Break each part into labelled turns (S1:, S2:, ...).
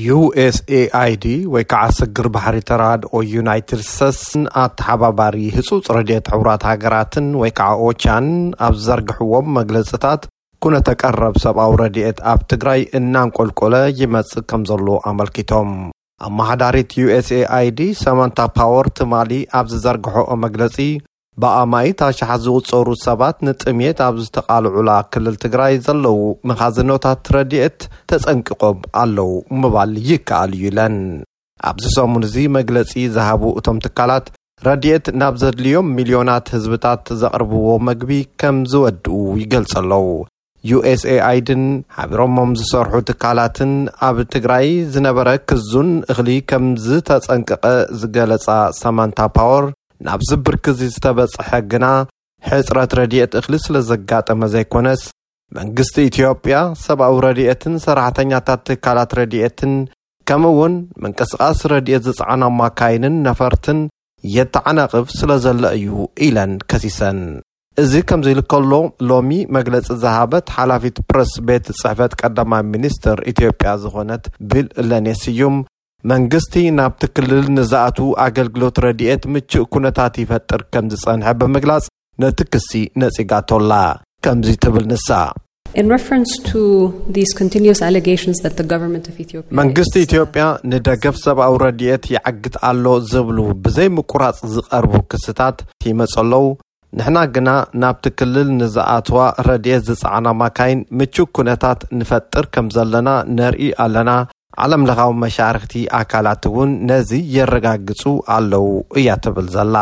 S1: ዩኤስኤኣይዲ ወይ ከዓ ስግር ባሕሪ ተራድኦ ዩናይትድ ስተትስን ኣተሓባባሪ ህፁፅ ረድኤት ሕቡራት ሃገራትን ወይ ከዓ ኦቻን ኣብ ዝዘርግሕዎም መግለፅታት ኩነተ ቀረብ ሰብኣዊ ረድኤት ኣብ ትግራይ እናንቆልቆለ ይመፅእ ከም ዘሎ ኣመልኪቶም። ኣመሓዳሪት ዩኤስኤኣይዲ ሰማንታ ፓወር ትማሊ ኣብ ዝዘርግሐኦ መግለፂ ብኣማኢት ኣሽሓት ዝቑፀሩ ሰባት ንጥምየት ኣብ ዝተቓልዑላ ክልል ትግራይ ዘለዉ መኻዝኖታት ረድኤት ተፀንቂቖም ኣለዉ ምባል ይከኣል እዩ ኢለን። ኣብዚ ሰሙን እዚ መግለፂ ዝሃቡ እቶም ትካላት ረድኤት ናብ ዘድልዮም ሚልዮናት ህዝብታት ዘቕርብዎ መግቢ ከምዝወድኡ ይገልፁ ኣለዉ። ዩኤስኤኣይድን ሓቢሮሞም ዝሰርሑ ትካላትን ኣብ ትግራይ ዝነበረ ክዙን እኽሊ ከም ዝተፀንቀቐ ዝገለፃ ሳማንታ ፓወር፣ ናብዚ ብርኪ እዚ ዝተበፅሐ ግና ሕፅረት ረድኤት እኽሊ ስለዘጋጠመ ዘይኮነስ መንግስቲ ኢትዮጵያ፣ ሰብኣዊ ረድኤትን ሰራሕተኛታት ትካላት ረድኤትን ከምኡ እውን ምንቅስቓስ ረድኤት ዝፀዓና ማካይንን ነፈርትን የተዓናቕፍ ስለዘሎ እዩ ኢለን ከሲሰን። እዚ ከምዚ ኢሉ ከሎ ሎሚ መግለጺ ዝሃበት ሓላፊት ፕረስ ቤት ጽሕፈት ቀዳማይ ሚኒስተር ኢትዮጵያ ዝኾነት ቢልእለኔ ስዩም፣ መንግስቲ ናብቲ ክልል ንዝኣትዉ ኣገልግሎት ረድኤት ምቹእ ኩነታት ይፈጥር ከምዝጸንሐ ብምግላጽ ነቲ ክሲ ነጺጋቶ'ላ። ከምዚ ትብል ንሳ። መንግስቲ ኢትዮጵያ ንደገፍ ሰብኣዊ ረድኤት ይዓግት ኣሎ ዝብሉ ብዘይ ምቁራፅ ዝቐርቡ ክስታት ይመፁ ኣለዉ። ንሕና ግና ናብቲ ክልል ንዝኣትዋ ረድኤት ዝፀዓና ማካይን ምቹው ኩነታት ንፈጥር ከም ዘለና ነርኢ ኣለና፣ ዓለም ለኻዊ መሻርኽቲ ኣካላት እውን ነዚ የረጋግፁ ኣለዉ እያ ትብል ዘላ።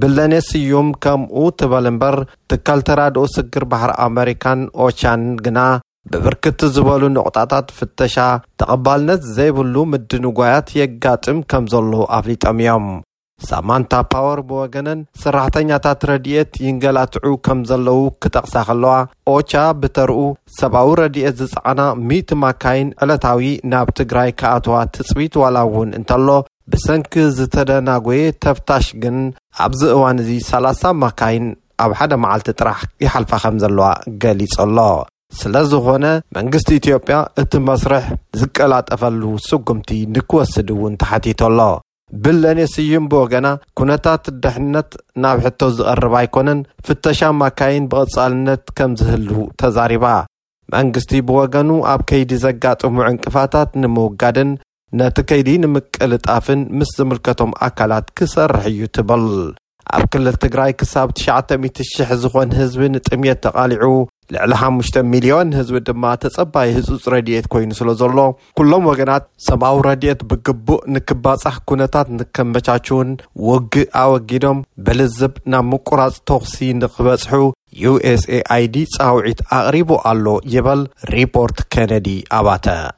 S1: ብለኔ ስዩም ከምኡ ትበል እምበር ትካል ተራድኦ ስግር ባሕሪ ኣመሪካን ኦቻን ግና ብብርክት ዝበሉ ንቑጣታት ፍተሻ ተቐባልነት ዘይብሉ ምድንጓያት የጋጥም ከም ዘሎ ኣፍሊጦም እዮም። ሳማንታ ፓወር ብወገነን ሰራሕተኛታት ረድኤት ይንገላትዑ ከም ዘለዉ ክጠቕሳ ከለዋ ኦቻ ብተርኡ ሰብኣዊ ረድኤት ዝጸዓና ሚእቲ ማካይን ዕለታዊ ናብ ትግራይ ክኣትዋ ትጽቢት ዋላ እውን እንተሎ ብሰንኪ ዝተደናጎየ ተፍታሽ ግን ኣብዚ እዋን እዚ ሰላሳ ማካይን ኣብ ሓደ መዓልቲ ጥራሕ ይሓልፋ ከምዘለዋ ገሊጹ ኣሎ። ስለዝኾነ መንግስቲ ኢትዮጵያ እቲ መስርሕ ዝቀላጠፈሉ ስጉምቲ ንክወስድ እውን ተሓቲቱ ኣሎ። ብለኔ ስዩም ብወገና ኩነታት ድሕነት ናብ ሕቶ ዝቐርብ ኣይኮነን፣ ፍተሻ ማካይን ብቐጻልነት ከምዝህሉ ተዛሪባ። መንግስቲ ብወገኑ ኣብ ከይዲ ዘጋጥሙ ዕንቅፋታት ንምውጋድን ነቲ ከይዲ ንምቅልጣፍን ምስ ዝምልከቶም ኣካላት ክሰርሕ እዩ ትብል። ኣብ ክልል ትግራይ ክሳብ ትሽዓተ ሚእቲ ሽሕ ዝኾን ህዝቢ ንጥምየት ተቓሊዑ፣ ልዕሊ ሓሙሽተ ሚልዮን ህዝቢ ድማ ተፀባዪ ህፁፅ ረድኤት ኮይኑ ስለዘሎ ኩሎም ወገናት ሰብኣዊ ረድኤት ብግቡእ ንክባፃሕ ኩነታት ንከመቻችዉን ውግእ ኣወጊዶም ብልዝብ ናብ ምቁራፅ ተኹሲ ንክበፅሑ ዩኤስኤኣይዲ ፃውዒት ኣቕሪቡ ኣሎ ይበል ሪፖርት ኬነዲ ኣባተ።